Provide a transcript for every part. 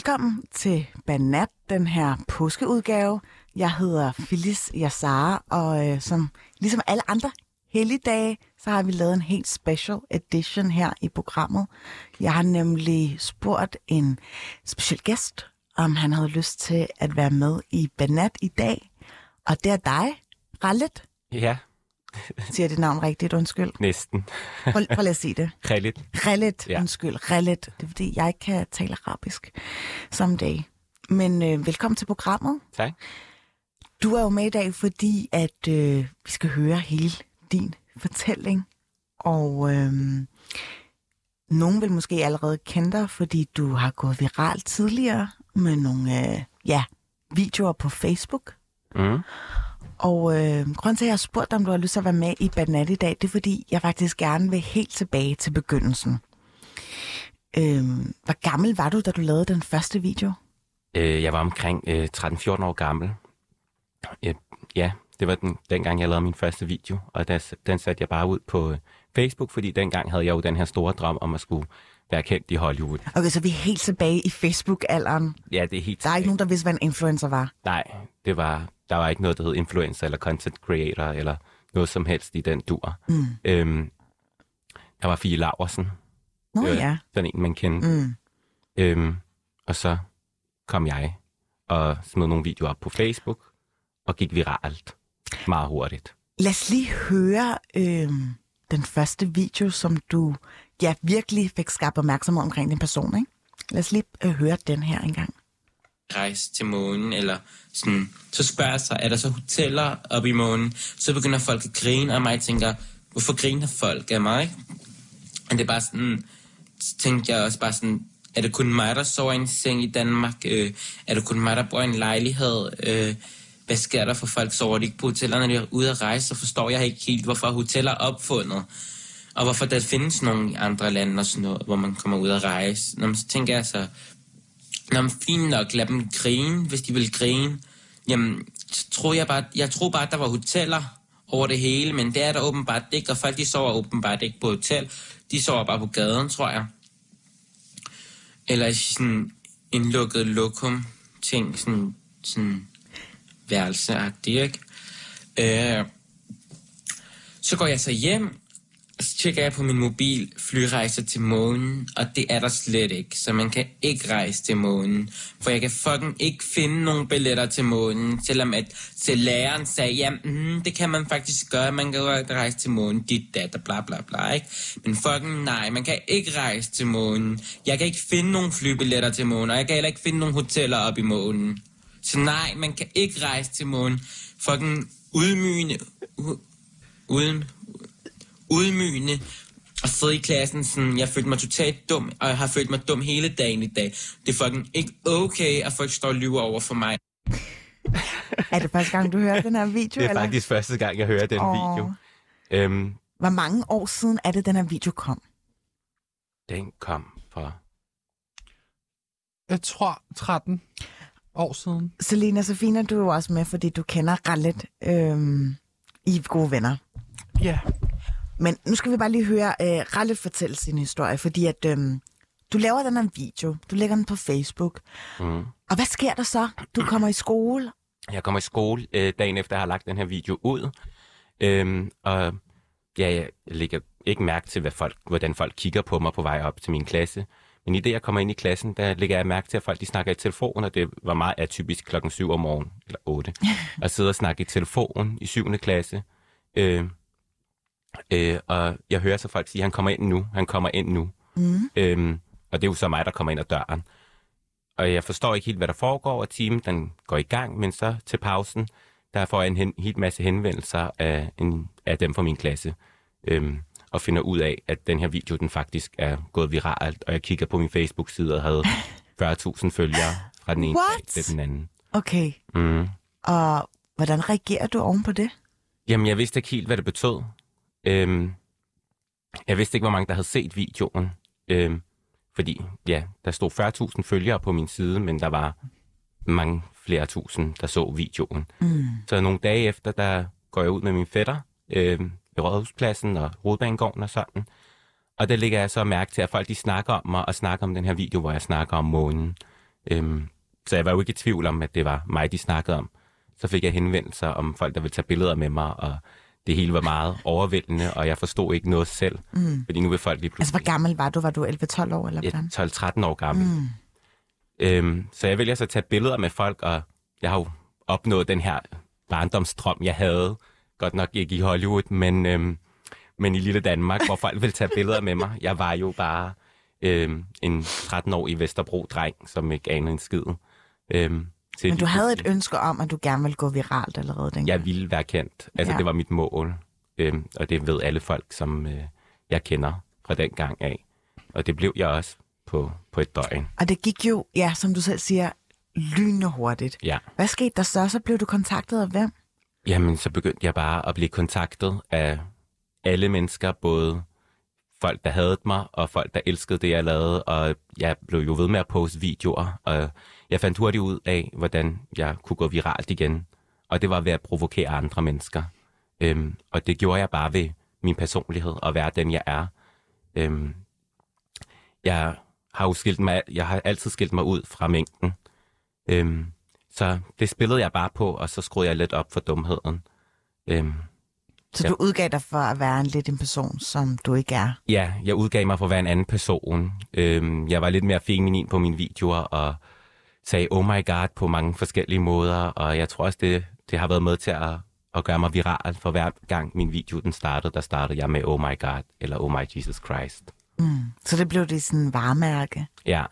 Velkommen til Banat, den her påskeudgave. Jeg hedder Phyllis Yassara, og øh, som ligesom alle andre helligdage, så har vi lavet en helt special edition her i programmet. Jeg har nemlig spurgt en speciel gæst, om han havde lyst til at være med i Banat i dag. Og det er dig, Rallet. Ja, Siger dit navn rigtigt? Undskyld. næsten. Prøv, prøv lige at sige det. Kredit. Rellet, ja. Undskyld, rellet. Det er fordi, jeg ikke kan tale arabisk someday. Men øh, velkommen til programmet. Tak. Du er jo med i dag, fordi at øh, vi skal høre hele din fortælling. Og øh, nogen vil måske allerede kende dig, fordi du har gået viralt tidligere med nogle øh, ja, videoer på Facebook. Mm. Og øh, grunden til, at jeg har spurgt dig, om du har lyst til at være med i Banat i dag, det er, fordi jeg faktisk gerne vil helt tilbage til begyndelsen. Øh, hvor gammel var du, da du lavede den første video? Øh, jeg var omkring øh, 13-14 år gammel. Øh, ja, det var den, dengang, jeg lavede min første video, og der, den satte jeg bare ud på øh, Facebook, fordi dengang havde jeg jo den her store drøm om at skulle være kendt i Hollywood. Okay, så vi er helt tilbage i Facebook-alderen. Ja, det er helt Der er ikke nogen, der vidste, hvad en influencer var. Nej, det var, der var ikke noget, der hed influencer eller content creator eller noget som helst i den dur. Mm. Øhm, der var Fie Laversen, Nå Øh, ja. sådan en, man kendte. Mm. Øhm, og så kom jeg og smed nogle videoer op på Facebook og gik viralt meget hurtigt. Lad os lige høre øh, den første video, som du ja, virkelig fik skabt opmærksomhed omkring din person. Ikke? Lad os lige øh, høre den her engang. rejse til månen, eller sådan, så spørger jeg sig, er der så hoteller oppe i månen? Så begynder folk at grine, og mig tænker, hvorfor griner folk af mig? Og det er bare sådan, så tænkte jeg også bare sådan, er det kun mig, der sover i en seng i Danmark? Øh, er det kun mig, der bor i en lejlighed? Øh, hvad sker der for folk? Sover de ikke på hotellerne? når de er ude at rejse? Så forstår jeg ikke helt, hvorfor hoteller er opfundet. Og hvorfor der findes nogle andre lande og sådan noget, hvor man kommer ud og rejse. Nå, men så tænker jeg så, Nå, men fint nok, lad dem grine, hvis de vil grine. Jamen, så tror jeg bare, jeg tror bare, at der var hoteller over det hele, men det er der åbenbart ikke, og folk de sover åbenbart ikke på hotel. De sover bare på gaden, tror jeg. Eller i sådan en lukket lokum ting, sådan, sådan værelseagtigt, ikke? Øh, så går jeg så hjem, så tjekker jeg på min mobil flyrejser til månen, og det er der slet ikke. Så man kan ikke rejse til månen. For jeg kan fucking ikke finde nogen billetter til månen, selvom at til læreren sagde, ja, mm, det kan man faktisk gøre, man kan godt rejse til månen, dit, dat, og bla bla bla, ikke? Men fucking nej, man kan ikke rejse til månen. Jeg kan ikke finde nogen flybilletter til månen, og jeg kan heller ikke finde nogen hoteller op i månen. Så nej, man kan ikke rejse til månen. Fucking udmygende, u- uden, udmygende og sidde i klassen sådan, jeg følte mig totalt dum, og jeg har følt mig dum hele dagen i dag. Det er fucking ikke okay, at folk står og lyver over for mig. Er det første gang, du hører den her video? Det er eller? faktisk første gang, jeg hører den Åh. video. Øhm, Hvor mange år siden er det, den her video kom? den kom fra... Jeg tror 13 år siden. Selina Safina, du er jo også med, fordi du kender Rallet. Øhm, I er gode venner. Ja. Men nu skal vi bare lige høre øh, Rallet fortælle sin historie, fordi at øhm, du laver den her video, du lægger den på Facebook, Mm. og hvad sker der så? Du kommer i skole, Jeg kommer i skole øh, dagen efter, jeg har lagt den her video ud. Øhm, og ja, jeg lægger ikke mærke til, hvad folk, hvordan folk kigger på mig på vej op til min klasse. Men i det, jeg kommer ind i klassen, der lægger jeg mærke til, at folk de snakker i telefon, og det var meget atypisk klokken 7 om morgenen, eller 8, at sidde og snakke i telefon i 7. klasse. Øh, øh, og jeg hører så folk sige, han kommer ind nu, han kommer ind nu. Mm. Øhm, og det er jo så mig, der kommer ind ad døren. Og jeg forstår ikke helt, hvad der foregår, og timen den går i gang, men så til pausen, der får jeg en hen, helt masse henvendelser af, en, af dem fra min klasse, øhm, og finder ud af, at den her video, den faktisk er gået viralt, og jeg kigger på min Facebook-side og havde 40.000 følgere fra den ene What? til den anden. Okay, Mm. og hvordan reagerer du oven på det? Jamen, jeg vidste ikke helt, hvad det betød. Øhm, jeg vidste ikke, hvor mange, der havde set videoen. Øhm, fordi, ja, der stod 40.000 følgere på min side, men der var mange flere tusind, der så videoen. Mm. Så nogle dage efter, der går jeg ud med min fætter øhm, ved Rådhuspladsen og Rodbanegården og sådan. Og der ligger jeg så mærke til, at folk de snakker om mig og snakker om den her video, hvor jeg snakker om månen. Øhm, så jeg var jo ikke i tvivl om, at det var mig, de snakkede om. Så fik jeg henvendelser om folk, der ville tage billeder med mig, og det hele var meget overvældende, og jeg forstod ikke noget selv. Mm. Fordi nu vil folk lige Altså, pludselig... hvor gammel var du? Var du 11-12 år, eller hvordan? Ja, 12-13 år gammel. Mm. Øhm, så jeg vælger så at tage billeder med folk, og jeg har jo opnået den her barndomsdrøm, jeg havde. Godt nok ikke i Hollywood, men, øhm, men i lille Danmark, hvor folk vil tage billeder med mig. Jeg var jo bare øhm, en 13-årig Vesterbro-dreng, som ikke anede en skid. Øhm, til Men du havde et ønske om, at du gerne ville gå viralt allerede dengang. Jeg ville være kendt. Altså, Ja. det var mit mål. Øhm, og det ved alle folk, som øh, jeg kender fra den gang af. Og det blev jeg også på, på et døgn. Og det gik jo, ja, som du selv siger, lynende hurtigt. Ja. Hvad skete der så? Så blev du kontaktet af hvem? Jamen, så begyndte jeg bare at blive kontaktet af alle mennesker, både folk, der havde mig, og folk, der elskede det, jeg lavede, og jeg blev jo ved med at poste videoer, og jeg fandt hurtigt ud af, hvordan jeg kunne gå viralt igen, og det var ved at provokere andre mennesker. Øhm, og det gjorde jeg bare ved min personlighed, og være den, jeg er. Øhm, jeg har jo skilt mig, jeg har altid skilt mig ud fra mængden. Øhm, så det spillede jeg bare på, og så skruede jeg lidt op for dumheden. Øhm, Så Ja. du udgav dig for at være en lidt en person, som du ikke er. ja, jeg udgav mig for at være en anden person. Øhm, jeg var lidt mere feminin på mine videoer, og sagde oh my god på mange forskellige måder, og jeg tror også, det, det har været med til at, at gøre mig viral, for hver gang min video den startede, der startede jeg med oh my god, eller oh my Jesus Christ. Så det blev det sådan varemærke. Ja,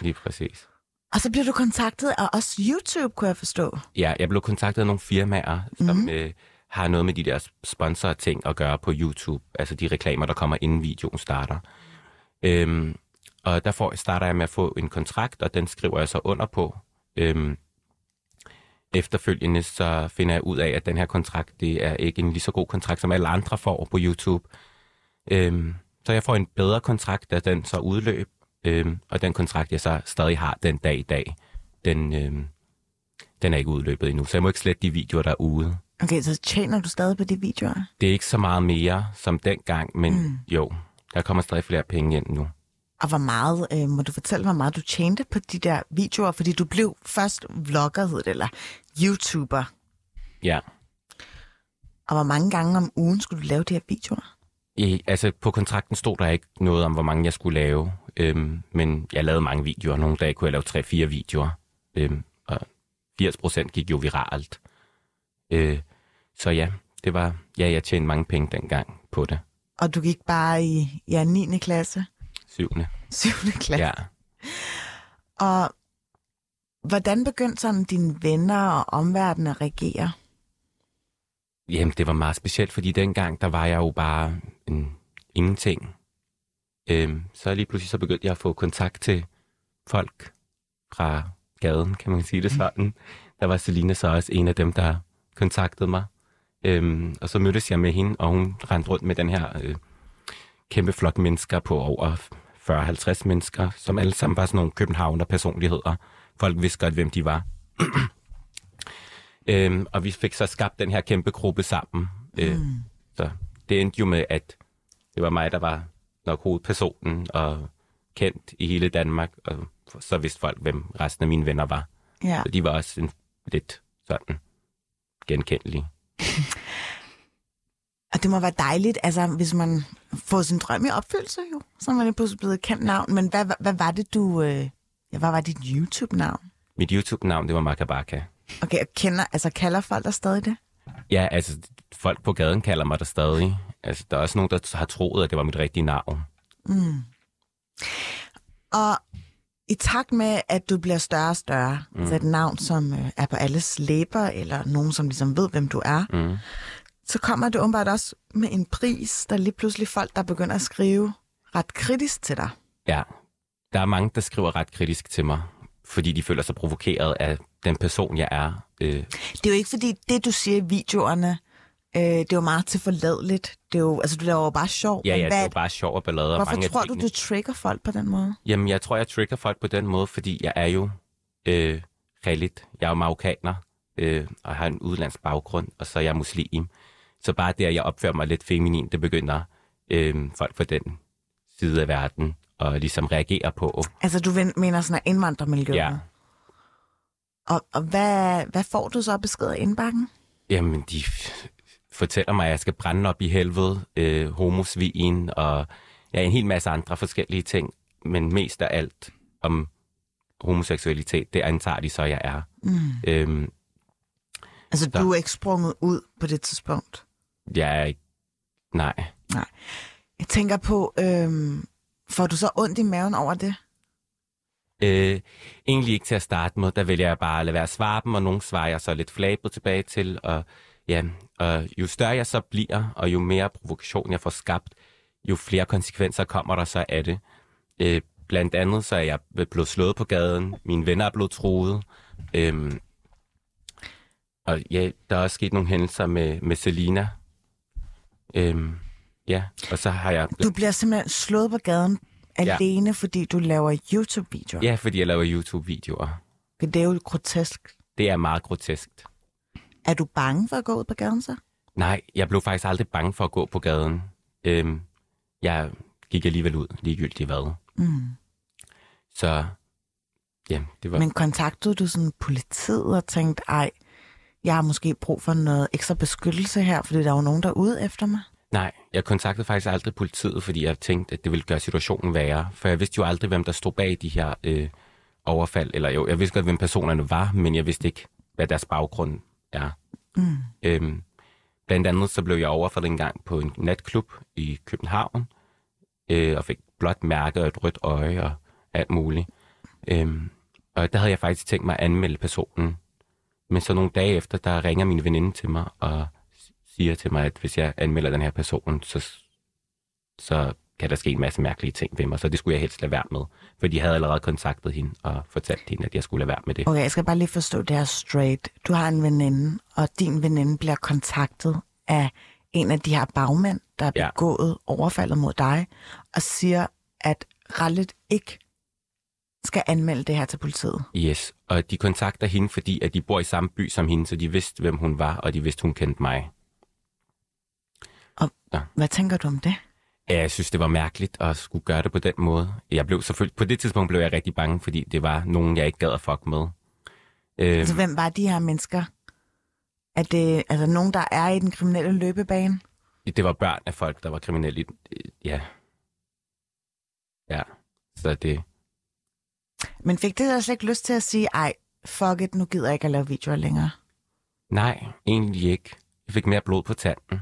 lige præcis. Og så blev du kontaktet af også YouTube, kunne jeg forstå. Ja, jeg blev kontaktet af nogle firmaer, som mm. øh, har noget med de der sponsor-ting at gøre på YouTube. Altså de reklamer, der kommer inden videoen starter. Øhm, og der får, starter jeg med at få en kontrakt, og den skriver jeg så under på. Øhm, efterfølgende så finder jeg ud af, at den her kontrakt, det er ikke en lige så god kontrakt, som alle andre får på YouTube. Øhm, så jeg får en bedre kontrakt, da den så udløb. Øhm, og den kontrakt, jeg så stadig har den dag i dag, den, øhm, den er ikke udløbet endnu, så jeg må ikke slette de videoer, der er ude. Okay, så tjener du stadig på de videoer? Det er ikke så meget mere som dengang, men mm. jo, der kommer stadig flere penge ind nu. Og hvor meget, øh, må du fortælle, hvor meget du tjente på de der videoer? Fordi du blev først vlogger, hed det, eller YouTuber. Ja, Og hvor mange gange om ugen skulle du lave de her videoer? I, altså på kontrakten stod der ikke noget om, hvor mange jeg skulle lave, øhm, men jeg lavede mange videoer. Nogle dage kunne jeg lave 3-4 videoer, øhm, og 80 procent gik jo viralt. Øh, så ja, det var, ja, jeg tjente mange penge dengang på det. Og du gik bare i ja, 9. klasse, Syvende. 7. klasse. Ja. Og hvordan begyndte sådan dine venner og omverdenen at reagere? Jamen, det var meget specielt, fordi dengang, der var jeg jo bare en ingenting. Øhm, så lige pludselig så begyndte jeg at få kontakt til folk fra gaden, kan man sige det sådan. Der var Selina så også en af dem, der kontaktede mig. Øhm, og så mødtes jeg med hende, og hun rendte rundt med den her øh, kæmpe flok mennesker på over 40-50 mennesker, som alle sammen var sådan nogle københavner personligheder. Folk vidste godt, hvem de var. Øhm, og vi fik så skabt den her kæmpe gruppe sammen. Øh, så det endte jo med, at det var mig, der var nok hovedpersonen og kendt i hele Danmark, og så vidste folk, hvem resten af mine venner var. Ja. Så de var også en, lidt sådan genkendelige. Og det må være dejligt, altså hvis man får sin drøm i opfyldelse jo, så er man lige pludselig blevet et kendt navn. Men hvad, hvad, var det, du... Øh, ja, hvad var dit YouTube-navn? Mit YouTube-navn, det var Makabaka. Okay, og kender, altså kalder folk der stadig det? Ja, altså, folk på gaden kalder mig der stadig. Altså, der er også nogen, der har troet, at det var mit rigtige navn. Og i takt med, at du bliver større og større, mm. så et navn, som øh, er på alles læber, eller nogen, som ligesom ved, hvem du er, Mm. Så kommer det åbenbart også med en pris, der er lige pludselig folk, der begynder at skrive ret kritisk til dig. Ja, der er mange, der skriver ret kritisk til mig, fordi de føler sig provokeret af den person, jeg er. Øh, Det er jo ikke fordi, det du siger i videoerne, øh, det er jo meget til forladeligt. Det er jo, altså du laver jo bare sjov. ja, ja, det er jo bare sjov og ballade. og Hvorfor mange tror du, du trigger folk på den måde? Jamen, jeg tror, jeg trigger folk på den måde, fordi jeg er jo øh, realit. Jeg er jo marokkaner, øh, og har en udlandsk baggrund, og så er jeg muslim. Så bare det, at jeg opfører mig lidt feminin, det begynder øh, folk fra den side af verden og ligesom reagere på. Altså du mener sådan en indvandrermiljø? Ja, Og, og hvad, hvad får du så besked af indbakken? Jamen, de fortæller mig, at jeg skal brænde op i helvede, øh, homosvin og ja, en hel masse andre forskellige ting. Men mest af alt om homoseksualitet, det antager de så, jeg er. Mm. Øhm, Altså, Så- du er ikke sprunget ud på det tidspunkt. Jeg er ikke... Nej. Jeg tænker på, øhm, får du så ondt i maven over det? Øh, egentlig ikke til at starte med. Der vælger jeg bare at lade være at svare dem, og nogle svarer jeg så lidt flabet tilbage til. Og, ja, og jo større jeg så bliver, og jo mere provokation jeg får skabt, jo flere konsekvenser kommer der så af det. Øh, blandt andet så er jeg blevet slået på gaden, mine venner er blevet truet. Øhm, og ja, der er også sket nogle hændelser med, med Selina. Øhm, ja, og så har jeg... Du bliver simpelthen slået på gaden Ja. alene, fordi du laver YouTube-videoer. Ja, fordi jeg laver YouTube-videoer. Det er jo grotesk. Det er meget groteskt. Er du bange for at gå ud på gaden så? Nej, jeg blev faktisk aldrig bange for at gå på gaden. Øhm, jeg gik alligevel ud, ligegyldigt hvad. Mm. Så ja, det var... Men kontaktede du sådan politiet og tænkte, ej, jeg har måske brug for noget ekstra beskyttelse her, fordi der er jo nogen, der er ude efter mig? Nej, jeg kontaktede faktisk aldrig politiet, fordi jeg tænkte, at det ville gøre situationen værre. For jeg vidste jo aldrig, hvem der stod bag de her øh, overfald. Eller jo, jeg vidste godt, hvem personerne var, men jeg vidste ikke, hvad deres baggrund er. Mm. Øhm, blandt andet så blev jeg overfaldet en gang på en natklub i København, øh, og fik blot mærke og et rødt øje og alt muligt. Øhm, og der havde jeg faktisk tænkt mig at anmelde personen. Men så nogle dage efter, der ringer min veninde til mig og siger til mig, at hvis jeg anmelder den her person, så, så kan der ske en masse mærkelige ting ved mig. Så det skulle jeg helst lade være med. For de havde allerede kontaktet hende og fortalt hende, at jeg skulle lade være med det. Okay, jeg skal bare lige forstå det her straight. Du har en veninde, og din veninde bliver kontaktet af en af de her bagmænd, der Ja. begået overfaldet mod dig, og siger, at Rallet ikke skal anmelde det her til politiet. Yes, og de kontakter hende, fordi at de bor i samme by som hende, så de vidste, hvem hun var, og de vidste, hun kendte mig. Hvad tænker du om det? Ja, jeg synes, det var mærkeligt at skulle gøre det på den måde. Jeg blev selvfølgelig, på det tidspunkt blev jeg rigtig bange, fordi det var nogen, jeg ikke gad at fuck med. Øh, Altså, hvem var de her mennesker? Er det altså nogen, der er i den kriminelle løbebane? det var børn af folk, der var kriminelle. i- Ja. Ja, så det... Men fik det altså ikke lyst til at sige, ej, fuck it, nu gider jeg ikke at lave videoer længere? Nej, egentlig ikke. Jeg fik mere blod på tanden.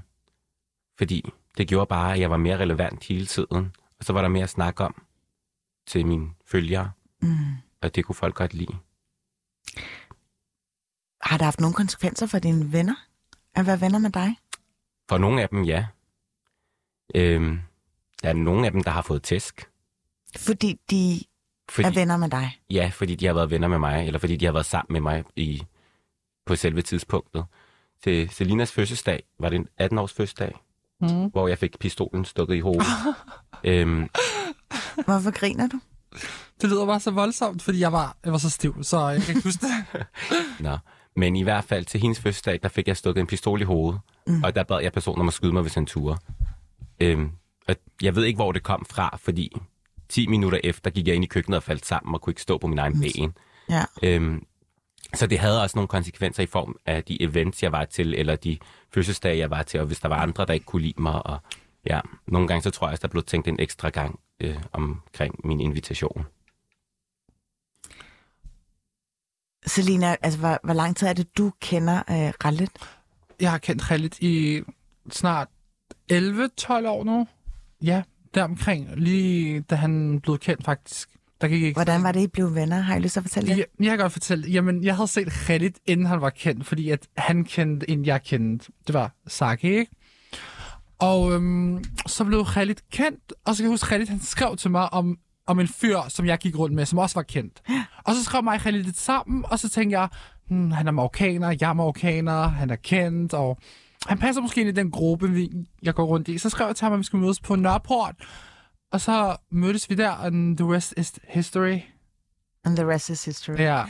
Fordi det gjorde bare, at jeg var mere relevant hele tiden. Og så var der mere at snakke om til mine følgere. Mm. Og det kunne folk godt lide. Har det haft nogle konsekvenser for dine venner? At være venner med dig? For nogle af dem, ja. Øhm, der er nogle af dem, der har fået tæsk. Fordi de Fordi, er venner med dig? Ja, fordi de har været venner med mig, eller fordi de har været sammen med mig i, på selve tidspunktet. Til Selinas fødselsdag, var det en 18-års fødselsdag, Mm. hvor jeg fik pistolen stukket i hovedet. øhm, Hvorfor griner du? Det lyder bare så voldsomt, fordi jeg var, jeg var så stiv, så jeg kan ikke huske det. nå. Men i hvert fald til hendes fødselsdag, der fik jeg stukket en pistol i hovedet, mm. og der bad jeg personen om at skyde mig, hvis han turde. Øhm, og jeg ved ikke, hvor det kom fra, fordi 10 minutter efter gik jeg ind i køkkenet og faldt sammen og kunne ikke stå på min egen ben. Ja. Øhm, så det havde også nogle konsekvenser i form af de events, jeg var til, eller de fødselsdage, jeg var til, og hvis der var andre, der ikke kunne lide mig. Og ja, nogle gange så tror jeg også, der blev tænkt en ekstra gang øh, omkring min invitation. Selina, altså, hvor, hvor lang tid er det, du kender øh, Rallet? Jeg har kendt Khalid i snart 11-12 år nu. Ja, deromkring. Lige da han blev kendt, faktisk. Der gik ikke... Hvordan var det, I blev venner? Har I lyst til at fortælle det? Ja, jeg kan godt fortælle. Jamen, jeg havde set Khalid, inden han var kendt, fordi at han kendte en, jeg kendte. Det var Saki, ikke? Og øhm, så blev Khalid kendt, og så kan jeg huske, Khalid han skrev til mig om, om en fyr, som jeg gik rundt med, som også var kendt. Og så skrev mig og Khalid lidt sammen, og så tænkte jeg, hmm, han er marokkaner, jeg er marokkaner, han er kendt, og han passer måske ind i den gruppe, vi, jeg går rundt i. Så skrev jeg til ham, at vi skulle mødes på Nørreport, og så mødtes vi der, and the rest is history. And the rest is history. Ja,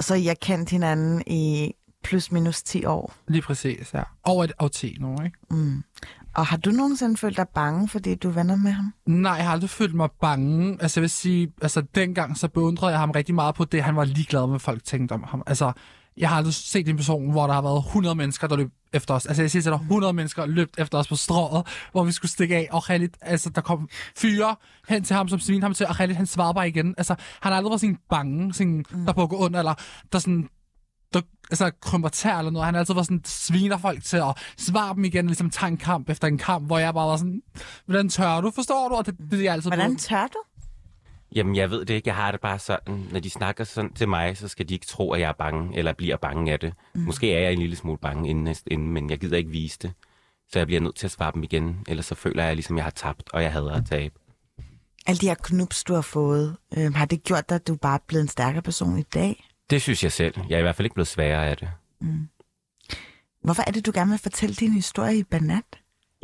Så I har kendt hinanden i plus minus 10 år. lige præcis, ja. Over et årti nu, ikke? Mm. Og har du nogensinde følt dig bange, fordi du er venner med ham? Nej, jeg har aldrig følt mig bange. Altså, jeg vil sige, altså, dengang så beundrede jeg ham rigtig meget på det, han var ligeglad med, hvad folk tænkte om ham. Altså, jeg har aldrig set en person, hvor der har været 100 mennesker, der løb efter os. Altså, jeg siger til dig, 100 mennesker løb efter os på strået, hvor vi skulle stikke af, og Khalid, altså, der kom fyre hen til ham, som svinede ham til, og Khalid, han svarede bare igen. Altså, han har aldrig været sådan bange, sådan, der på at gå under, eller der sådan, der, altså, krymper tær eller noget. Han har altid været sådan, sviner folk til at svare dem igen, ligesom tager en kamp efter en kamp, hvor jeg bare var sådan, hvordan tør du, forstår du? Og det, det er jeg altid Hvordan tør du? Jamen, jeg ved det ikke. Jeg har det bare sådan, når de snakker sådan til mig, så skal de ikke tro, at jeg er bange, eller bliver bange af det. Mm. Måske er jeg en lille smule bange inden, inden, men jeg gider ikke vise det. Så jeg bliver nødt til at svare dem igen, ellers så føler jeg ligesom, jeg har tabt, og jeg hader at tabe. Alle de her knups, du har fået, øh, har det gjort dig, at du bare er blevet en stærkere person i dag? Det synes jeg selv. Jeg er i hvert fald ikke blevet sværere af det. Hvorfor er det, du gerne vil fortælle din historie i Banat?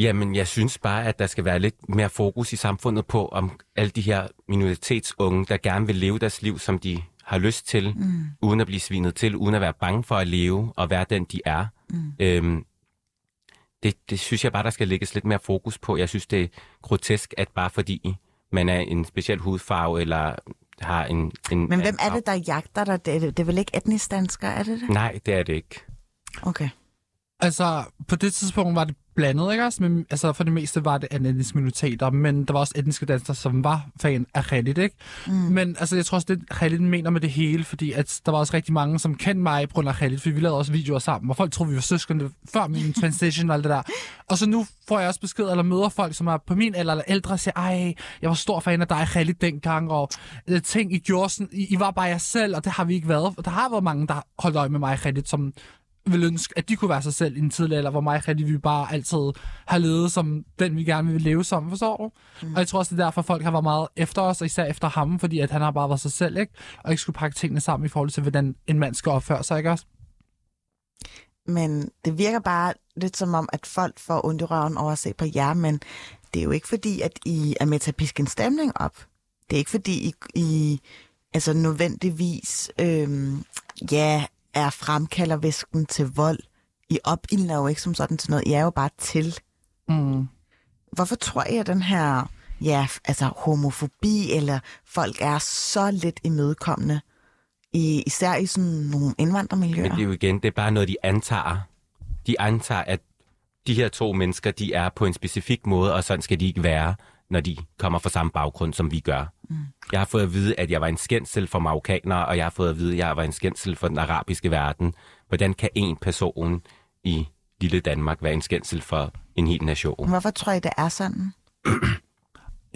Jamen, jeg synes bare, at der skal være lidt mere fokus i samfundet på, om alle de her minoritetsunge, der gerne vil leve deres liv, som de har lyst til, mm. uden at blive svinet til, uden at være bange for at leve og være den, de er. Mm. Øhm, det, det synes jeg bare, der skal lægges lidt mere fokus på. Jeg synes, det er grotesk, at bare fordi man er en speciel hudfarve, eller har en... en Men hvem er det, der jagter dig? Det er, det er vel ikke etnisk danskere, er det det? Nej, det er det ikke. Okay. Altså, på det tidspunkt var det blandet, ikke også? Men, altså, for det meste var det etniske minoriteter, men der var også etniske danskere, som var fan af Khalid, ikke? Mm. Men altså, jeg tror også, det Khalid mener med det hele, fordi at der var også rigtig mange, som kendte mig på grund af Khalid, fordi vi lavede også videoer sammen, hvor folk troede, vi var søskende før min transition og alt det der. Og så nu får jeg også besked, eller møder folk, som er på min alder eller ældre, og siger, ej, jeg var stor fan af dig, Khalid, dengang, og øh, ting, I gjorde sådan, I, I var bare jer selv, og det har vi ikke været. Der har været mange, der holdt øje med mig, Khalid, som vil ønske, at de kunne være sig selv i en tidlig alder, hvor mig og Khalid, vi bare altid har levet som den, vi gerne vil leve som, forstår du? Mm. Og jeg tror også, det er derfor, folk har været meget efter os, og især efter ham, fordi at han har bare været sig selv, ikke? Og ikke skulle pakke tingene sammen i forhold til, hvordan en mand skal opføre sig, ikke også? Men det virker bare lidt som om, at folk får ondt i røven over at se på jer, men det er jo ikke fordi, at I er med til at piske en stemning op. Det er ikke fordi, I, I altså nødvendigvis øhm, ja, er fremkalder væsken til vold. I opildner jo ikke som sådan til noget. I er jo bare til. Mm. Hvorfor tror jeg, at den her ja, altså homofobi, eller folk er så lidt imødekommende, i, især i sådan nogle indvandrermiljøer? Men det er jo igen, det er bare noget, de antager. De antager, at de her to mennesker, de er på en specifik måde, og sådan skal de ikke være, når de kommer fra samme baggrund, som vi gør. Mm. Jeg har fået at vide, at jeg var en skændsel for marokkanere, og jeg har fået at vide, at jeg var en skændsel for den arabiske verden. Hvordan kan en person i lille Danmark være en skændsel for en hel nation? Hvorfor tror I, det er sådan?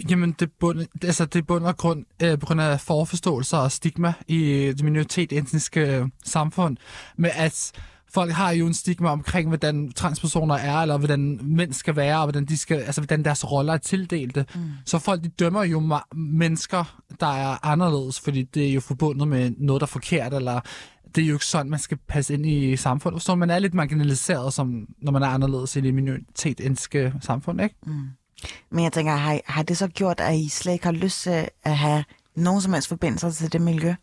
Jamen, det, bund, altså, det er bund og grund øh, på grund af forforståelser og stigma i det minoritetsetniske øh, samfund, med at folk har jo en stigma omkring, hvordan transpersoner er, eller hvordan mænd skal være, og hvordan, de skal, altså, hvordan deres roller er tildelte. Mm. Så folk de dømmer jo mennesker, der er anderledes, fordi det er jo forbundet med noget, der er forkert, eller det er jo ikke sådan, man skal passe ind i samfundet. Så man er lidt marginaliseret, som, når man er anderledes i det minoritetsetniske samfund, ikke? Men jeg tænker, har, har det så gjort, at I slet ikke har lyst til at have nogen som helst forbindelser til det miljø?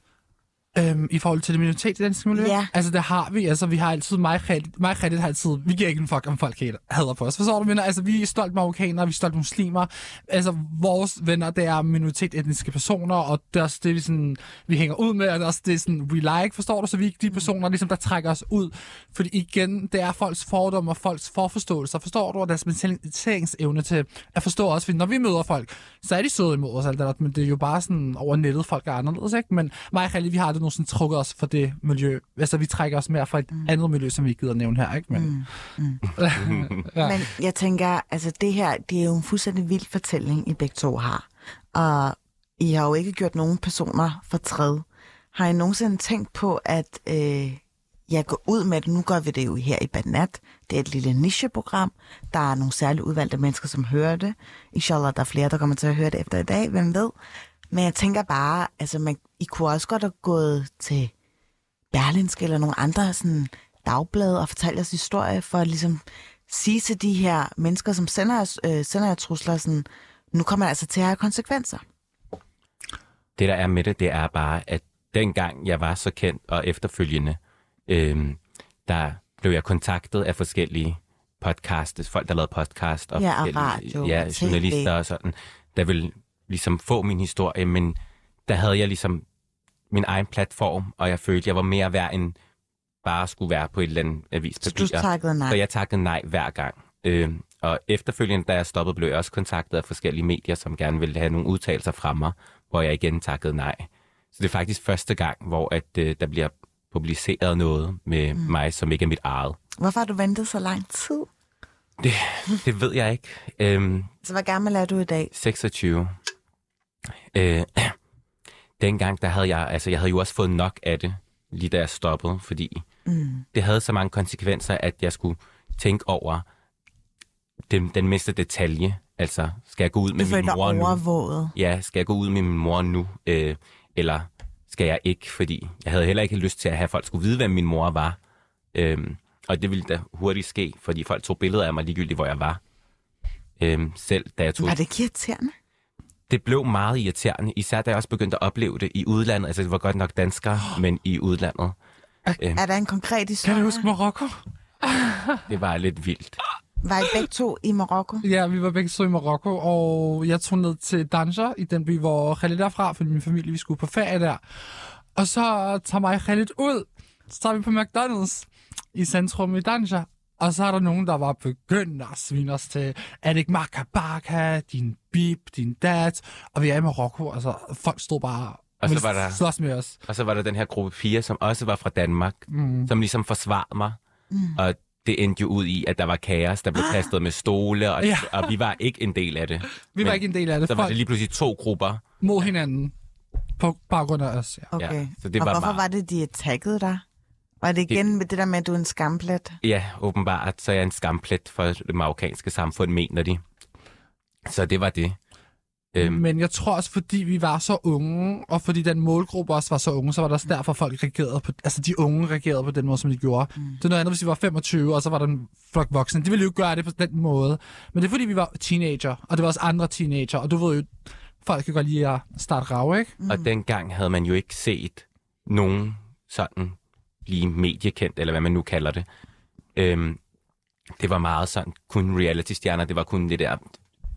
Øhm, I forhold til det minoritetsetniske miljø? Ja. Altså, det har vi. Altså, vi har altid, mig og har altid, vi giver ikke en fuck, om folk hader på os. Forstår du, mener? Altså, vi er stolt marokkanere, vi er stolt muslimer. Altså, vores venner, det er minoritetsetniske personer, og det er også det, vi, sådan, vi hænger ud med, og det er også det, sådan, we like, forstår du? Så vi er ikke de personer, ligesom, der trækker os ud. Fordi igen, det er folks fordomme og folks forforståelser, forstår du? Og deres mentaliseringsevne til at forstå os. Fordi når vi møder folk, så er de søde imod os, alt det men det er jo bare sådan over nettet, folk er anderledes, ikke? Men mig og Khalid, vi har aldrig nogensinde trukket os fra det miljø. Altså, vi trækker os mere fra et mm. andet miljø, som vi ikke gider nævne her, ikke? Men, mm. Ja. Men jeg tænker, altså det her, det er jo en fuldstændig vild fortælling, I begge to har. Og I har jo ikke gjort nogen personer fortræd. Har I nogensinde tænkt på, at øh, jeg går ud med det? Nu gør vi det jo her i Banat. Det er et lille nicheprogram. Der er nogle særligt udvalgte mennesker, som hører det. Inshallah, der er flere, der kommer til at høre det efter i dag. Hvem ved? Men jeg tænker bare, altså man, I kunne også godt have gået til Berlinske eller nogle andre sådan, dagblade og fortælle jeres historie, for at ligesom sige til de her mennesker, som sender jer, øh, sender jer trusler, sådan, nu kommer det altså til at have konsekvenser. Det, der er med det, det er bare, at dengang jeg var så kendt og efterfølgende, øhm, der blev jeg kontaktet af forskellige podcast, folk, der lavede podcast. Og Ja, og radio Ja, og TV. journalister og sådan, der ville ligesom få min historie, men der havde jeg ligesom min egen platform, og jeg følte, jeg var mere værd end bare skulle være på et eller andet Så avispapir. du takkede nej. Så jeg takkede nej hver gang. Øh, og efterfølgende, da jeg stoppede, blev jeg også kontaktet af forskellige medier, som gerne ville have nogle udtalelser fra mig, hvor jeg igen takkede nej. Så det er faktisk første gang, hvor at, øh, der bliver publiceret noget med mm. mig, som ikke er mit eget. Hvorfor har du ventet så lang tid? Det ved jeg ikke. Øhm, Så hvor gammel er du i dag? 26. Øh, dengang, der havde jeg, altså jeg havde jo også fået nok af det, lige da jeg stoppede, fordi Mm. det havde så mange konsekvenser, at jeg skulle tænke over den, den mindste detalje. Altså, skal jeg gå ud med min mor nu? overvåget. Ja, skal jeg gå ud med min mor nu? Øh, eller skal jeg ikke? Fordi jeg havde heller ikke lyst til at have folk skulle vide, hvem min mor var. Øhm, og det ville da hurtigt ske, fordi folk tog billeder af mig ligegyldigt, hvor jeg var. Øhm, selv da jeg tog... Var det ikke irriterende? Det blev meget irriterende, især da jeg også begyndte at opleve det i udlandet. Altså, det var godt nok danskere, men i udlandet. Er der en konkret Kan historie? du huske Marokko? Det var lidt vildt. Var I begge to i Marokko? Ja, vi var begge to i Marokko, og jeg tog ned til Danger, i den by, hvor Khalid er fra, fordi min familie, vi skulle på ferie der. Og så tager mig Khalid ud, så tager vi på McDonald's i centrum i Danger. Og så er der nogen, der var begyndt at svine os til, er det ikke Makabaka, din bib, din dad? Og vi er i Marokko, altså folk stod bare Og så var der- slås med os. Og så var der den her gruppe piger, som også var fra Danmark, mm. som ligesom forsvarede mig. Mm. Og det endte jo ud i, at der var kaos, der blev kastet med stole, og, Ja. og vi var ikke en del af det. Vi var ikke en del af det. Så var det lige pludselig to grupper. mod hinanden på baggrund af os. Ja. Okay. Ja, så det og var hvorfor bare- var det, de attackede dig? Var det igen med det der med, at du er en skamplet? Ja, åbenbart, så er jeg en skamplet for det marokkanske samfund, mener de. Så det var det. Øhm, Men jeg tror også, fordi vi var så unge, og fordi den målgruppe også var så unge, så var det også derfor, folk reagerede på, altså de unge reagerede på den måde, som de gjorde. Mm. Det er noget andet, hvis vi var 25, og så var der en flok voksne. De ville jo ikke gøre det på den måde. Men det er fordi, vi var teenager, og det var også andre teenager, og du ved jo, folk kan godt lide at starte rav, ikke? Og dengang havde man jo ikke set nogen sådan blive mediekendt, eller hvad man nu kalder det. Øhm, det var meget sådan, kun reality-stjerner, det var kun det der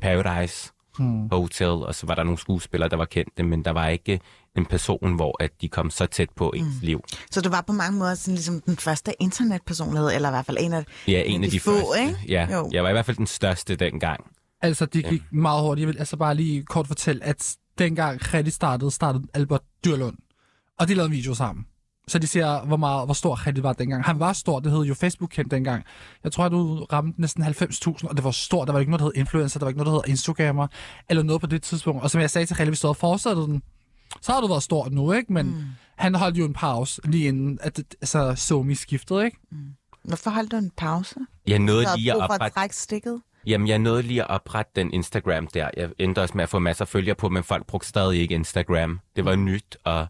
Paradise Hmm. Hotel, og så var der nogle skuespillere, der var kendte, men der var ikke en person, hvor at de kom så tæt på ens mm. liv. Så du var på mange måder sådan ligesom den første internetpersonlighed, eller i hvert fald en af, Ja, en af de, få, første. ikke? Ja, Jo. jeg var i hvert fald den største dengang. Altså, det gik ja. meget hurtigt. Jeg vil altså bare lige kort fortælle, at dengang Khalid startede, startede Albert Dyrlund. Og de lavede en video sammen. Så de ser, hvor, meget, hvor stor Khalid var dengang. Han var stor, det hed jo Facebook kendt dengang. Jeg tror, at du ramte næsten 90.000, og det var stort. Der var ikke noget, der hed influencer, der var ikke noget, der hed Instagrammer, eller noget på det tidspunkt. Og som jeg sagde til Khalid, hvis du havde fortsat den, så har du været stor nu, ikke? Men mm. han holdt jo en pause lige inden, at altså, Somi skiftede, ikke? Hvorfor holdt du en pause? Jeg nåede lige at oprette, stikket? jamen, jeg nåede lige at oprette den Instagram der. Jeg endte også med at få masser af følgere på, men folk brugte stadig ikke Instagram. Det var nyt, og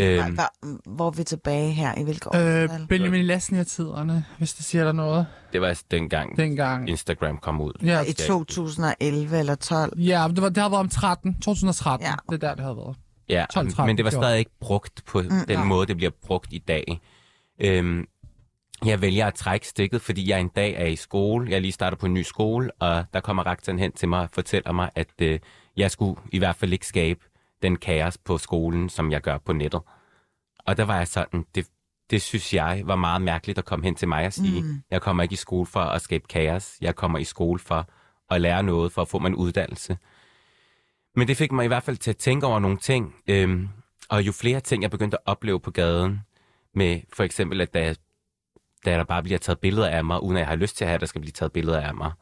øhm, Hvor, hvor er vi tilbage her? I hvilke år? Øh, Benjamin Lasnier-tiderne, hvis det siger der noget. det var altså dengang Dengang. Instagram kom ud. Ja, I 2011 eller 12? ja det, var, det havde været om 13, 2013. Ja. Det er der, det havde været. Ja, 12-13 men det var stadig ikke brugt på mm, den nej. måde, det bliver brugt i dag. Øhm, jeg vælger at trække stikket, fordi jeg en dag er i skole. Jeg lige starter på en ny skole, og der kommer rektoren hen til mig og fortæller mig, at øh, jeg skulle i hvert fald ikke skabe den kaos på skolen, som jeg gør på nettet. Og der var jeg sådan, det, det synes jeg var meget mærkeligt at komme hen til mig og sige, mm. jeg kommer ikke i skole for at skabe kaos. Jeg kommer i skole for at lære noget, for at få mig en uddannelse. Men det fik mig i hvert fald til at tænke over nogle ting. Øhm, og jo flere ting, jeg begyndte at opleve på gaden, med for eksempel, at da, da der bare bliver taget billeder af mig, uden at jeg har lyst til at have, at der skal blive taget billeder af mig.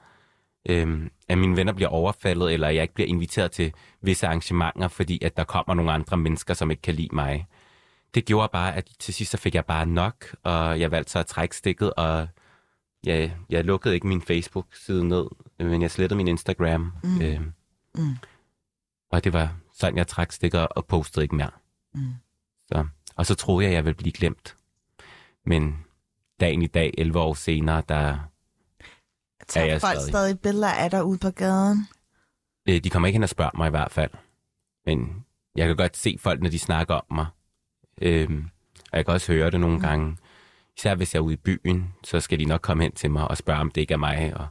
Øhm, at mine venner bliver overfaldet, eller jeg ikke bliver inviteret til visse arrangementer, fordi at der kommer nogle andre mennesker, som ikke kan lide mig. Det gjorde bare, at til sidst så fik jeg bare nok, og jeg valgte så at trække stikket, og jeg, jeg lukkede ikke min Facebook-side ned, men jeg slettede min Instagram. Mm. Øhm, Mm. og det var sådan, jeg trak stikker og postede ikke mere. Mm. Så, og så troede jeg, at jeg ville blive glemt. Men dagen i dag, 11 år senere, der, Tager jeg folk stadig. stadig billeder af dig ude på gaden? øh, de kommer ikke hen og spørger mig i hvert fald. Men jeg kan godt se folk, når de snakker om mig. Øhm, og jeg kan også høre det nogle gange. især hvis jeg er ude i byen, så skal de nok komme hen til mig og spørge, om det ikke er mig. Og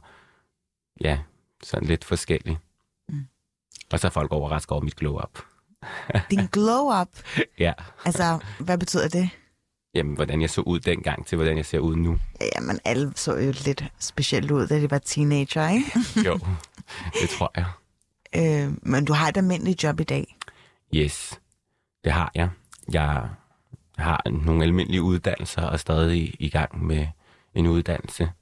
ja, sådan lidt forskelligt. Mm. Og så er folk overrasket over mit glow-up. Din glow-up, Ja, altså, hvad betyder det? Jamen, hvordan jeg så ud dengang til, hvordan jeg ser ud nu. Jamen, alle så jo lidt specielt ud, da de var teenager, ikke? Jo, det tror jeg. øh, men du har et almindeligt job i dag. Yes, det har jeg. Jeg har nogle almindelige uddannelser og er stadig i gang med en uddannelse.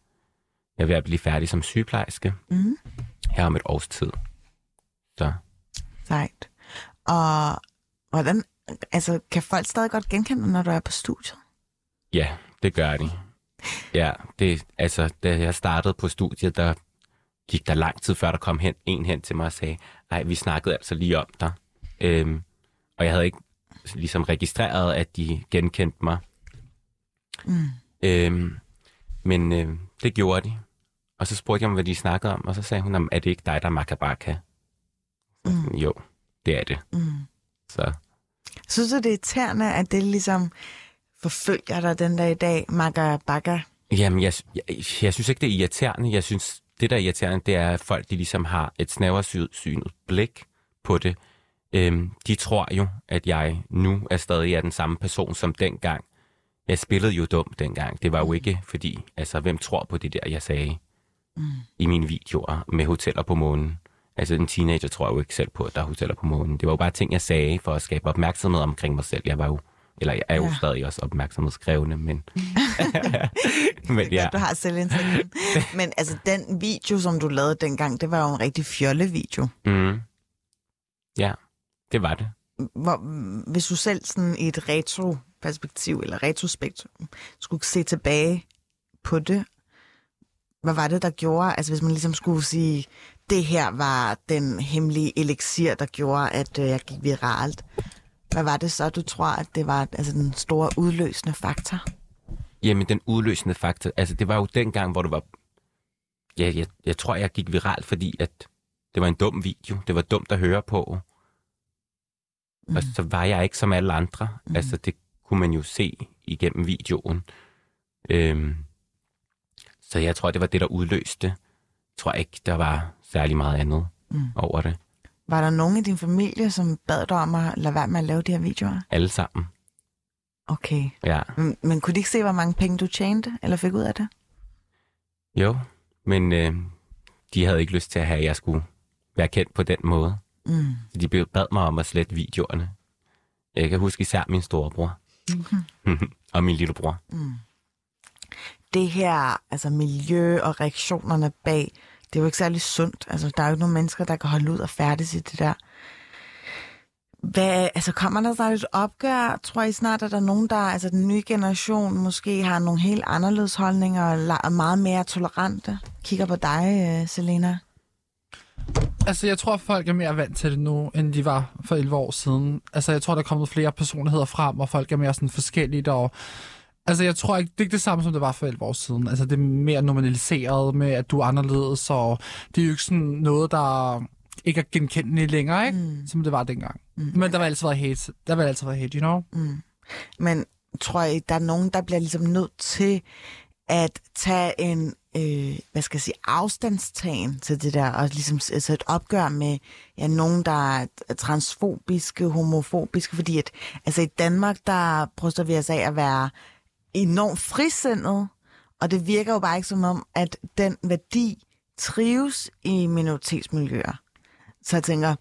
Jeg er ved at blive færdig som sygeplejerske Mm. her om et års tid. Så Sejt. Og hvordan, altså, kan folk stadig godt genkende dig, når du er på studiet? ja, det gør de. Ja, det, altså, da jeg startede på studiet, der gik der lang tid før, der kom hen, en hen til mig og sagde, nej, vi snakkede altså lige om dig. Øhm, og jeg havde ikke ligesom registreret, at de genkendte mig. Mm. Øhm, men øh, det gjorde de. Og så spurgte jeg dem, hvad de snakkede om, og så sagde hun, "Jamen, er det ikke dig, der er Makabaka? Mm. Jo, det er det. Mm. Så Synes du, det er irriterende, at det ligesom forfølger dig den der i dag, Maga Baga? Jamen, jeg, jeg, jeg synes ikke, det er irriterende. Jeg synes, det der er irriterende, det er, at folk de ligesom har et snæversynet blik på det. Øhm, de tror jo, at jeg nu er stadig er den samme person som dengang. Jeg spillede jo dumt dengang. Det var jo ikke fordi, altså, hvem tror på det der, jeg sagde mm. i mine videoer med hoteller på månen? Altså, en teenager tror jo ikke selv på, at der er hoteller på månen. Det var jo bare ting, jeg sagde for at skabe opmærksomhed omkring mig selv. Jeg var jo, eller jeg er jo Ja. stadig også opmærksomhedskrævende, men... men Ja. Du har selvindsigt. Men altså, den video, som du lavede dengang, det var jo en rigtig fjolle-video. Mm. Ja, det var det. Hvor, hvis du selv sådan i et retro-perspektiv, eller retrospektrum, skulle se tilbage på det, hvad var det, der gjorde, altså hvis man ligesom skulle sige, det her var den hemmelige elixir, der gjorde, at øh, jeg gik viralt. Hvad var det så, du tror, at det var altså, den store udløsende faktor? Jamen, den udløsende faktor, altså det var jo dengang, hvor det var... Ja, jeg, jeg tror, jeg gik viralt, fordi at det var en dum video. Det var dumt at høre på. Mm. Og så var jeg ikke som alle andre. Mm. Altså, det kunne man jo se igennem videoen. Øhm, så jeg tror, det var det, der udløste. Jeg tror ikke, der var særlig meget andet mm. over det. Var der nogen i din familie, som bad dig om at lade være med at lave de her videoer? Alle sammen. Okay. Ja. Men, men kunne de ikke se, hvor mange penge du tjente, eller fik ud af det? Jo, men øh, de havde ikke lyst til at have, at jeg skulle være kendt på den måde. Mm. Så de bad mig om at slette videoerne. Jeg kan huske især min storebror. Mm-hmm. og min lillebror. det her altså miljø og reaktionerne bag, det er jo ikke særlig sundt. Altså, der er jo ikke nogen mennesker, der kan holde ud og færdes i det der. Hvad, altså, kommer der snart et opgør? Tror I snart, at der er nogen, der, altså den nye generation, måske har nogle helt anderledes holdninger og er meget mere tolerante? Kigger på dig, øh, Selena. Altså, jeg tror, at folk er mere vant til det nu, end de var for 11 år siden. Altså, jeg tror, der er kommet flere personligheder frem, og folk er mere sådan forskellige og Altså, jeg tror ikke, det er ikke det samme, som det var for 11 år siden. Altså, det er mere normaliseret med, at du er anderledes, og det er jo ikke sådan noget, der ikke er genkendeligt længere, ikke? Mm. Som det var dengang. Mm. Men der var altid været hate. Der var altid været hate, you know? Mm. Men tror I, der er nogen, der bliver ligesom nødt til at tage en, øh, hvad skal jeg sige, afstandstagen til det der, og ligesom altså et opgør med ja, nogen, der er transfobiske, homofobiske, fordi at, altså i Danmark, der bryster vi os af at være enormt frisindet, og det virker jo bare ikke som om, at den værdi trives i minoritetsmiljøer. Så jeg tænker,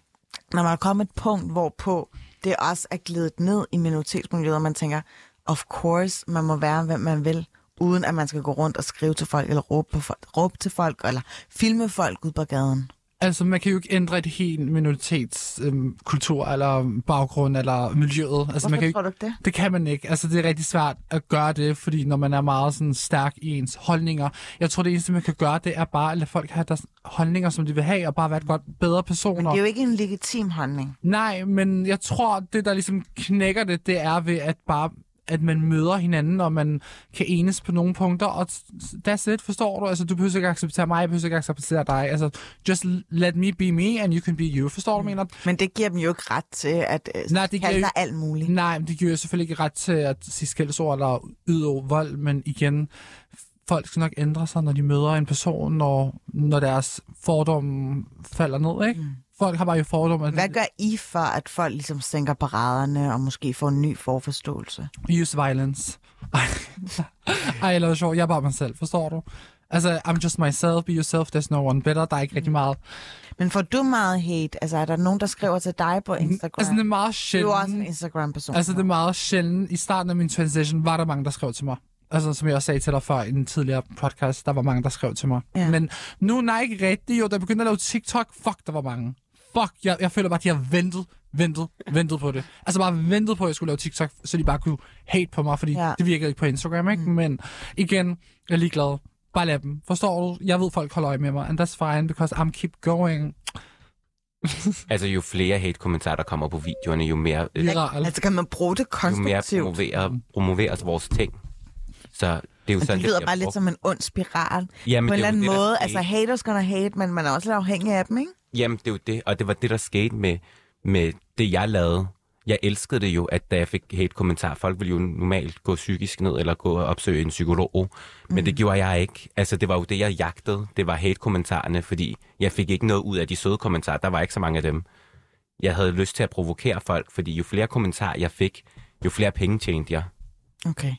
når man er kommet et punkt, hvorpå det også er glidet ned i minoritetsmiljøet, og man tænker, of course, man må være, hvem man vil, uden at man skal gå rundt og skrive til folk, eller råbe, på folk, råbe til folk, eller filme folk ud på gaden. Altså, man kan jo ikke ændre et helt minoritetskultur, øhm, eller baggrund, eller miljøet. Altså, Hvorfor man kan tror ikke, du ikke det? det kan man ikke. Altså, det er rigtig svært at gøre det, fordi når man er meget sådan stærk i ens holdninger, jeg tror, det eneste, man kan gøre, det er bare at lade folk have deres holdninger, som de vil have, og bare være et godt, bedre personer. Det er jo ikke en legitim holdning. Nej, men jeg tror, det der ligesom knækker det, det er ved at bare at man møder hinanden, og man kan enes på nogle punkter, og that's it, forstår du? Altså, du behøver ikke acceptere mig, jeg behøver ikke acceptere dig. Altså, just let me be me, and you can be you. Forstår du, mm. mener? Men det giver dem jo ikke ret til at øh, Nej, det kalde giver- dig alt muligt. Nej, men det giver jo selvfølgelig ikke ret til at sige skældsord eller yde vold, men igen, folk skal nok ændre sig, når de møder en person, når, når deres fordomme falder ned, ikke? Mm. Folk har bare jo fordomme. Hvad gør I for, at folk ligesom sænker paraderne og måske får en ny forforståelse? Use violence. Ej, jeg lavede sjov. Jeg er bare mig selv, forstår du? Altså, I'm just myself, be yourself, there's no one better. Der er ikke rigtig meget. Men får du meget hate? Altså, er der nogen, der skriver til dig på Instagram? Altså, det er meget du er sjældent. også en Instagram-person. Altså, det er meget sjældent. I starten af min transition var der mange, der skrev til mig. Altså, som jeg også sagde til dig før i den tidligere podcast, der var mange, der skrev til mig. Ja. Men nu nej, ikke rigtigt. Jo, da jeg begyndte at lave TikTok, fuck, der var mange. Fuck, jeg, jeg føler bare, at de har ventet, ventet, ventet på det. Altså bare ventet på, at jeg skulle lave TikTok, så de bare kunne hate på mig, fordi Ja. ja. det virkede ikke på Instagram, ikke? Mm. Men igen, jeg er ligeglad. Bare lad dem. Forstår du? Jeg ved, folk holder øje med mig, and that's fine, because I'm keep going. Altså, jo flere hate-kommentarer, der kommer på videoerne, jo mere, øh, Viral. Altså, kan man bruge det jo mere konstruktivt? promoverer, promoveres vores ting. Så det er jo Men sådan, det lyder bliver bare lidt som en ond spiral. Jamen, på en er eller anden måde. Altså, haters gonna hate, men man er også lidt afhængig af dem, ikke? Jamen, det er jo det, og det var det, der skete med, med det, jeg lavede. Jeg elskede det jo, at da jeg fik hate-kommentar, folk ville jo normalt gå psykisk ned eller gå og opsøge en psykolog, men det gjorde jeg ikke. Altså, det var jo det, jeg jagtede. Det var hate-kommentarerne, fordi jeg fik ikke noget ud af de søde kommentarer. Der var ikke så mange af dem. Jeg havde lyst til at provokere folk, fordi jo flere kommentarer jeg fik, jo flere penge tjente jeg. Okay.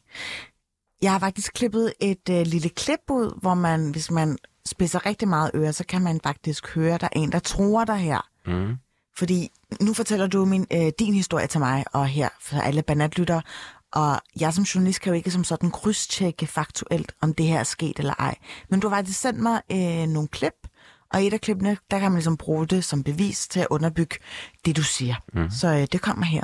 Jeg har faktisk klippet et øh, lille klip ud, hvor man, hvis man spidser rigtig meget øre, så kan man faktisk høre, der er en, der tror dig her. Mm. Fordi nu fortæller du min, øh, din historie til mig, og her for alle banatlytter. Og jeg som journalist kan jo ikke som sådan krydstjekke faktuelt, om det her er sket eller ej. Men du har faktisk sendt mig øh, nogle klip, og i et af klippene, der kan man ligesom bruge det som bevis til at underbygge det, du siger. Mm. Så øh, det kommer her.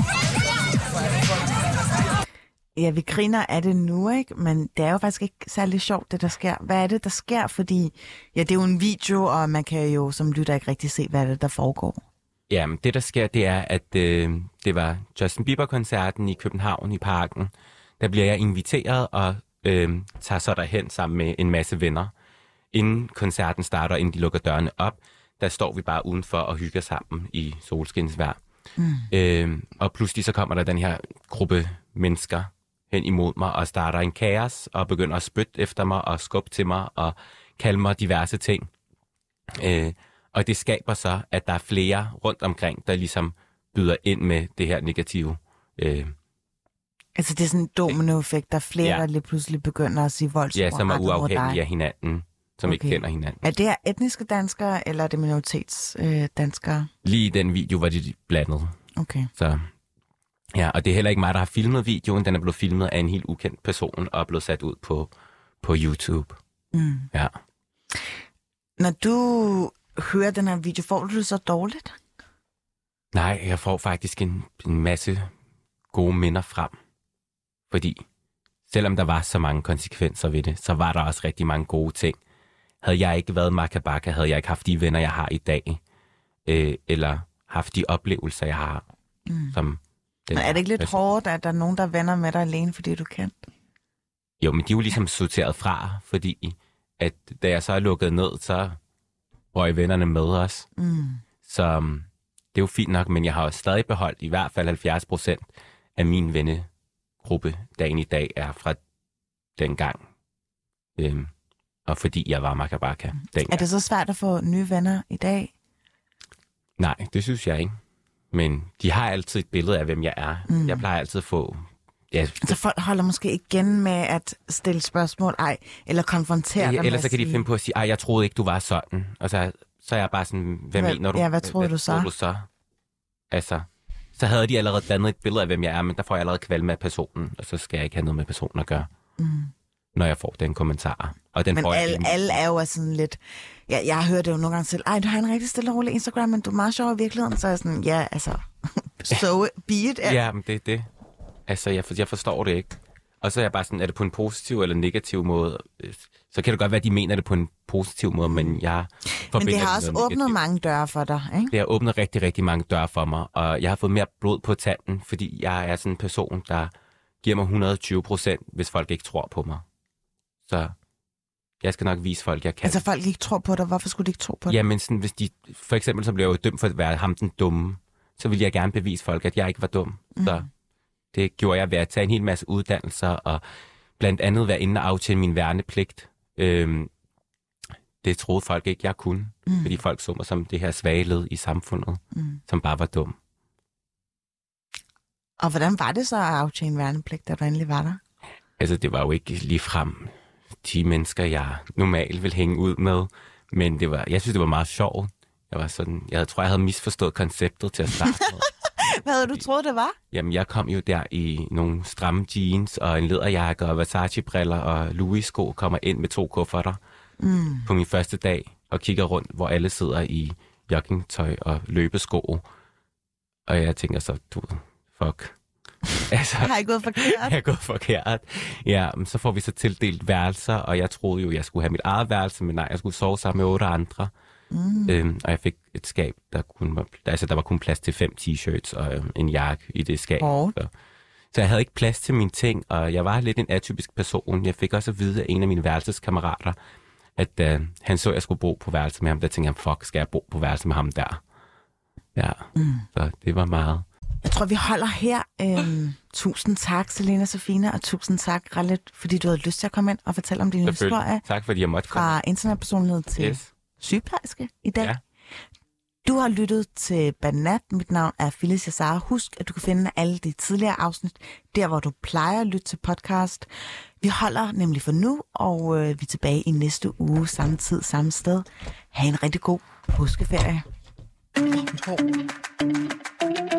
Ja, vi griner af det nu, ikke? Men det er jo faktisk ikke særlig sjovt, det der sker. Hvad er det, der sker? Fordi ja, det er jo en video, og man kan jo som lytter ikke rigtig se, hvad er det, der foregår. Jamen, det der sker, det er, at øh, det var Justin Bieber-koncerten i København i parken. Der bliver jeg inviteret og øh, tager så derhen sammen med en masse venner. Inden koncerten starter, inden de lukker dørene op, der står vi bare udenfor og hygger sammen i solskinsvær. Mm. Øh, og pludselig så kommer der den her gruppe mennesker hen imod mig og starter en kaos og begynder at spytte efter mig og skubbe til mig og kalde mig diverse ting. Øh, og det skaber så, at der er flere rundt omkring, der ligesom byder ind med det her negative. Øh, Altså, det er sådan en dominoeffekt, der er flere, ja. Der lige pludselig begynder at sige voldsord ja, som er uafhængige af hinanden, som okay. ikke kender hinanden. Er det her etniske danskere, eller er det minoritetsdanskere? Øh? Lige i den video var de blandet. okay. Så, ja, og det er heller ikke mig, der har filmet videoen. Den er blevet filmet af en helt ukendt person og er blevet sat ud på, på YouTube. Mm. Ja. Når du hører den her video, får du det så dårligt? Nej, jeg får faktisk en, en masse gode minder frem. Fordi selvom der var så mange konsekvenser ved det, så var der også rigtig mange gode ting. Havde jeg ikke været makabaka, havde jeg ikke haft de venner, jeg har i dag, øh, eller haft de oplevelser, jeg har. Mm. Som den Men er det ikke lidt hårdt, at der er nogen, der vender med dig alene, fordi du kendt? Jo, men de er jo ligesom sorteret fra, fordi at da jeg så er lukket ned, så røg vennerne med os. Mm. Så um, det er jo fint nok, men jeg har jo stadig beholdt i hvert fald 70 procent af min vennegruppe dagen i dag er fra dengang. Øhm, og fordi jeg var makabaka dengang. Er det så svært at få nye venner i dag? Nej, det synes jeg ikke. Men de har altid et billede af, hvem jeg er. Mm. Jeg plejer altid at få ja, Så folk holder måske igen med at stille spørgsmål, ej, eller konfrontere dig ja, med ellers så kan de sige- finde på at sige, ej, jeg troede ikke, du var sådan. Og så, så er jeg bare sådan, hvad, Hvad- mener du? ja, hvad troede du så? Troede du så? Altså, så havde de allerede dannet et billede af, hvem jeg er, men der får jeg allerede kvalme af personen, og så skal jeg ikke have noget med personen at gøre, Mm. Når jeg får den kommentar. Og den Men får jeg alle, alle er jo sådan lidt... Ja, jeg hører det jo nogle gange selv. Ej, du har en rigtig stille og rolig Instagram, men du er meget sjov i virkeligheden. Så er jeg sådan, ja, altså... so be it. Ja. Ja, men det er det. Altså, jeg, for, jeg forstår det ikke. Og så er jeg bare sådan, er det på en positiv eller negativ måde? Øh, Så kan det godt være, at de mener det på en positiv måde, men jeg Men det har også noget åbnet negativt. mange døre for dig, ikke? Det har åbnet rigtig, rigtig mange døre for mig, og jeg har fået mere blod på tanden, fordi jeg er sådan en person, der giver mig 120 procent, hvis folk ikke tror på mig. Så jeg skal nok vise folk, jeg kan. Altså, folk ikke tror på dig. Hvorfor skulle de ikke tro på dig? Jamen, sådan, hvis de, for eksempel så blev jeg jo dømt for at være ham den dumme, så ville jeg gerne bevise folk, at jeg ikke var dum. Mm. Så det gjorde jeg ved at tage en hel masse uddannelser, og blandt andet være inde og aftjene min værnepligt. Øhm, det troede folk ikke, jeg kunne, mm. fordi folk så mig som det her svage led i samfundet, Mm. som bare var dum. Og hvordan var det så at aftjene værnepligt, da du endelig var der? Altså, det var jo ikke lige frem de mennesker, jeg normalt vil hænge ud med, men det var, jeg synes, det var meget sjovt. Jeg var sådan, jeg tror, jeg havde misforstået konceptet til at starte med. Hvad havde du troet, det var? Jamen, jeg kom jo der i nogle stramme jeans og en læderjakke og Versace-briller og Louis-sko, kommer ind med to kufferter Mm. på min første dag og kigger rundt, hvor alle sidder i joggingtøj og løbesko. Og jeg tænker så, du, fuck. altså, Har jeg gået forkert? jeg er gået forkert. Ja, men så får vi så tildelt værelser, og jeg troede jo, jeg skulle have mit eget værelse, men nej, jeg skulle sove sammen med otte andre. Mm. Øhm, og jeg fik et skab, der, kun var, altså, der var kun plads til fem t-shirts og øhm, en jakke i det skab. Hårdt. Så, så jeg havde ikke plads til mine ting, og jeg var lidt en atypisk person. Jeg fik også at vide af en af mine værelseskammerater, at øh, han så, at jeg skulle bo på værelse med ham. Der tænkte jeg, fuck, skal jeg bo på værelse med ham der? Ja, Mm. så det var meget. Jeg tror, vi holder her. Øhm, tusind tak, Selena Sofina, og tusind tak, Rallet, fordi du havde lyst til at komme ind og fortælle om din historie Tak, fordi jeg måtte komme. fra internetpersonlighed til Yes. sygeplejerske i dag. Ja. Du har lyttet til Banat. Mit navn er Phyllis Jassar. Husk, at du kan finde alle de tidligere afsnit, der hvor du plejer at lytte til podcast. Vi holder nemlig for nu, og øh, vi er tilbage i næste uge, samme tid, samme sted. Ha' en rigtig god påskeferie. Hår.